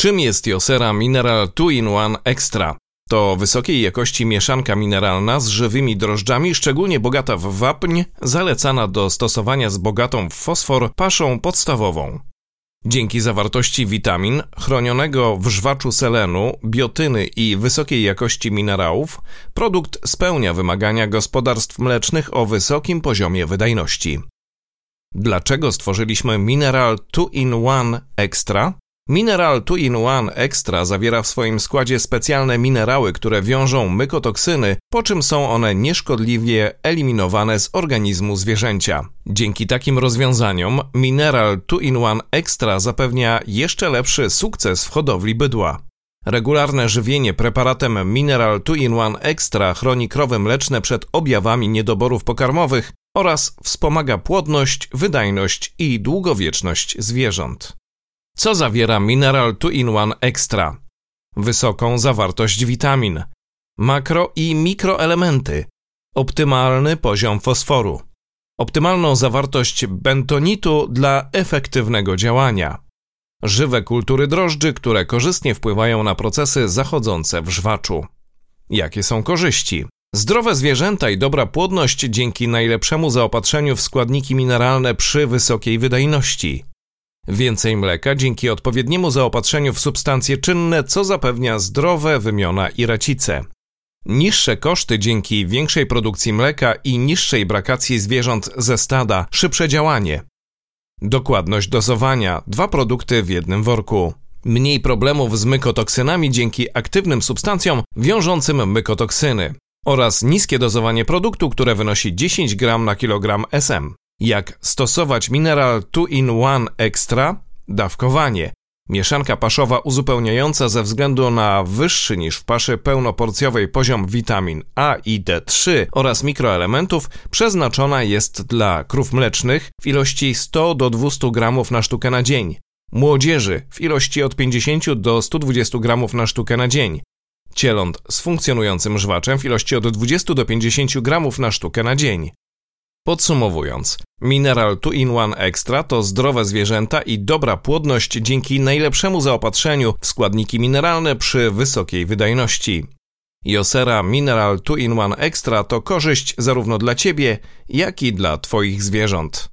Czym jest Josera Mineral 2-in-1 Extra? To wysokiej jakości mieszanka mineralna z żywymi drożdżami, szczególnie bogata w wapń, zalecana do stosowania z bogatą w fosfor paszą podstawową. Dzięki zawartości witamin, chronionego w żwaczu selenu, biotyny i wysokiej jakości minerałów, produkt spełnia wymagania gospodarstw mlecznych o wysokim poziomie wydajności. Dlaczego stworzyliśmy Mineral 2-in-1 Extra? Mineral 2-in-1 Extra zawiera w swoim składzie specjalne minerały, które wiążą mykotoksyny, po czym są one nieszkodliwie eliminowane z organizmu zwierzęcia. Dzięki takim rozwiązaniom Mineral 2-in-1 Extra zapewnia jeszcze lepszy sukces w hodowli bydła. Regularne żywienie preparatem Mineral 2-in-1 Extra chroni krowy mleczne przed objawami niedoborów pokarmowych oraz wspomaga płodność, wydajność i długowieczność zwierząt. Co zawiera Mineral 2-in-1 Extra? Wysoką zawartość witamin, makro i mikroelementy, optymalny poziom fosforu, optymalną zawartość bentonitu dla efektywnego działania, żywe kultury drożdży, które korzystnie wpływają na procesy zachodzące w żwaczu. Jakie są korzyści? Zdrowe zwierzęta i dobra płodność dzięki najlepszemu zaopatrzeniu w składniki mineralne przy wysokiej wydajności. Więcej mleka dzięki odpowiedniemu zaopatrzeniu w substancje czynne, co zapewnia zdrowe wymiona i racice. Niższe koszty dzięki większej produkcji mleka i niższej brakacji zwierząt ze stada, szybsze działanie. Dokładność dozowania, dwa produkty w jednym worku. Mniej problemów z mykotoksynami dzięki aktywnym substancjom wiążącym mykotoksyny oraz niskie dozowanie produktu, które wynosi 10 gram na kilogram SM. Jak stosować Mineral 2-in-1 Extra? Dawkowanie. Mieszanka paszowa uzupełniająca ze względu na wyższy niż w paszy pełnoporcjowej poziom witamin A i D3 oraz mikroelementów przeznaczona jest dla krów mlecznych w ilości 100 do 200 gramów na sztukę na dzień, młodzieży w ilości od 50 do 120 gramów na sztukę na dzień, cieląt z funkcjonującym żwaczem w ilości od 20 do 50 gramów na sztukę na dzień. Podsumowując, Mineral 2-in-1 Extra to zdrowe zwierzęta i dobra płodność dzięki najlepszemu zaopatrzeniu w składniki mineralne przy wysokiej wydajności. Josera Mineral 2-in-1 Extra to korzyść zarówno dla Ciebie, jak i dla Twoich zwierząt.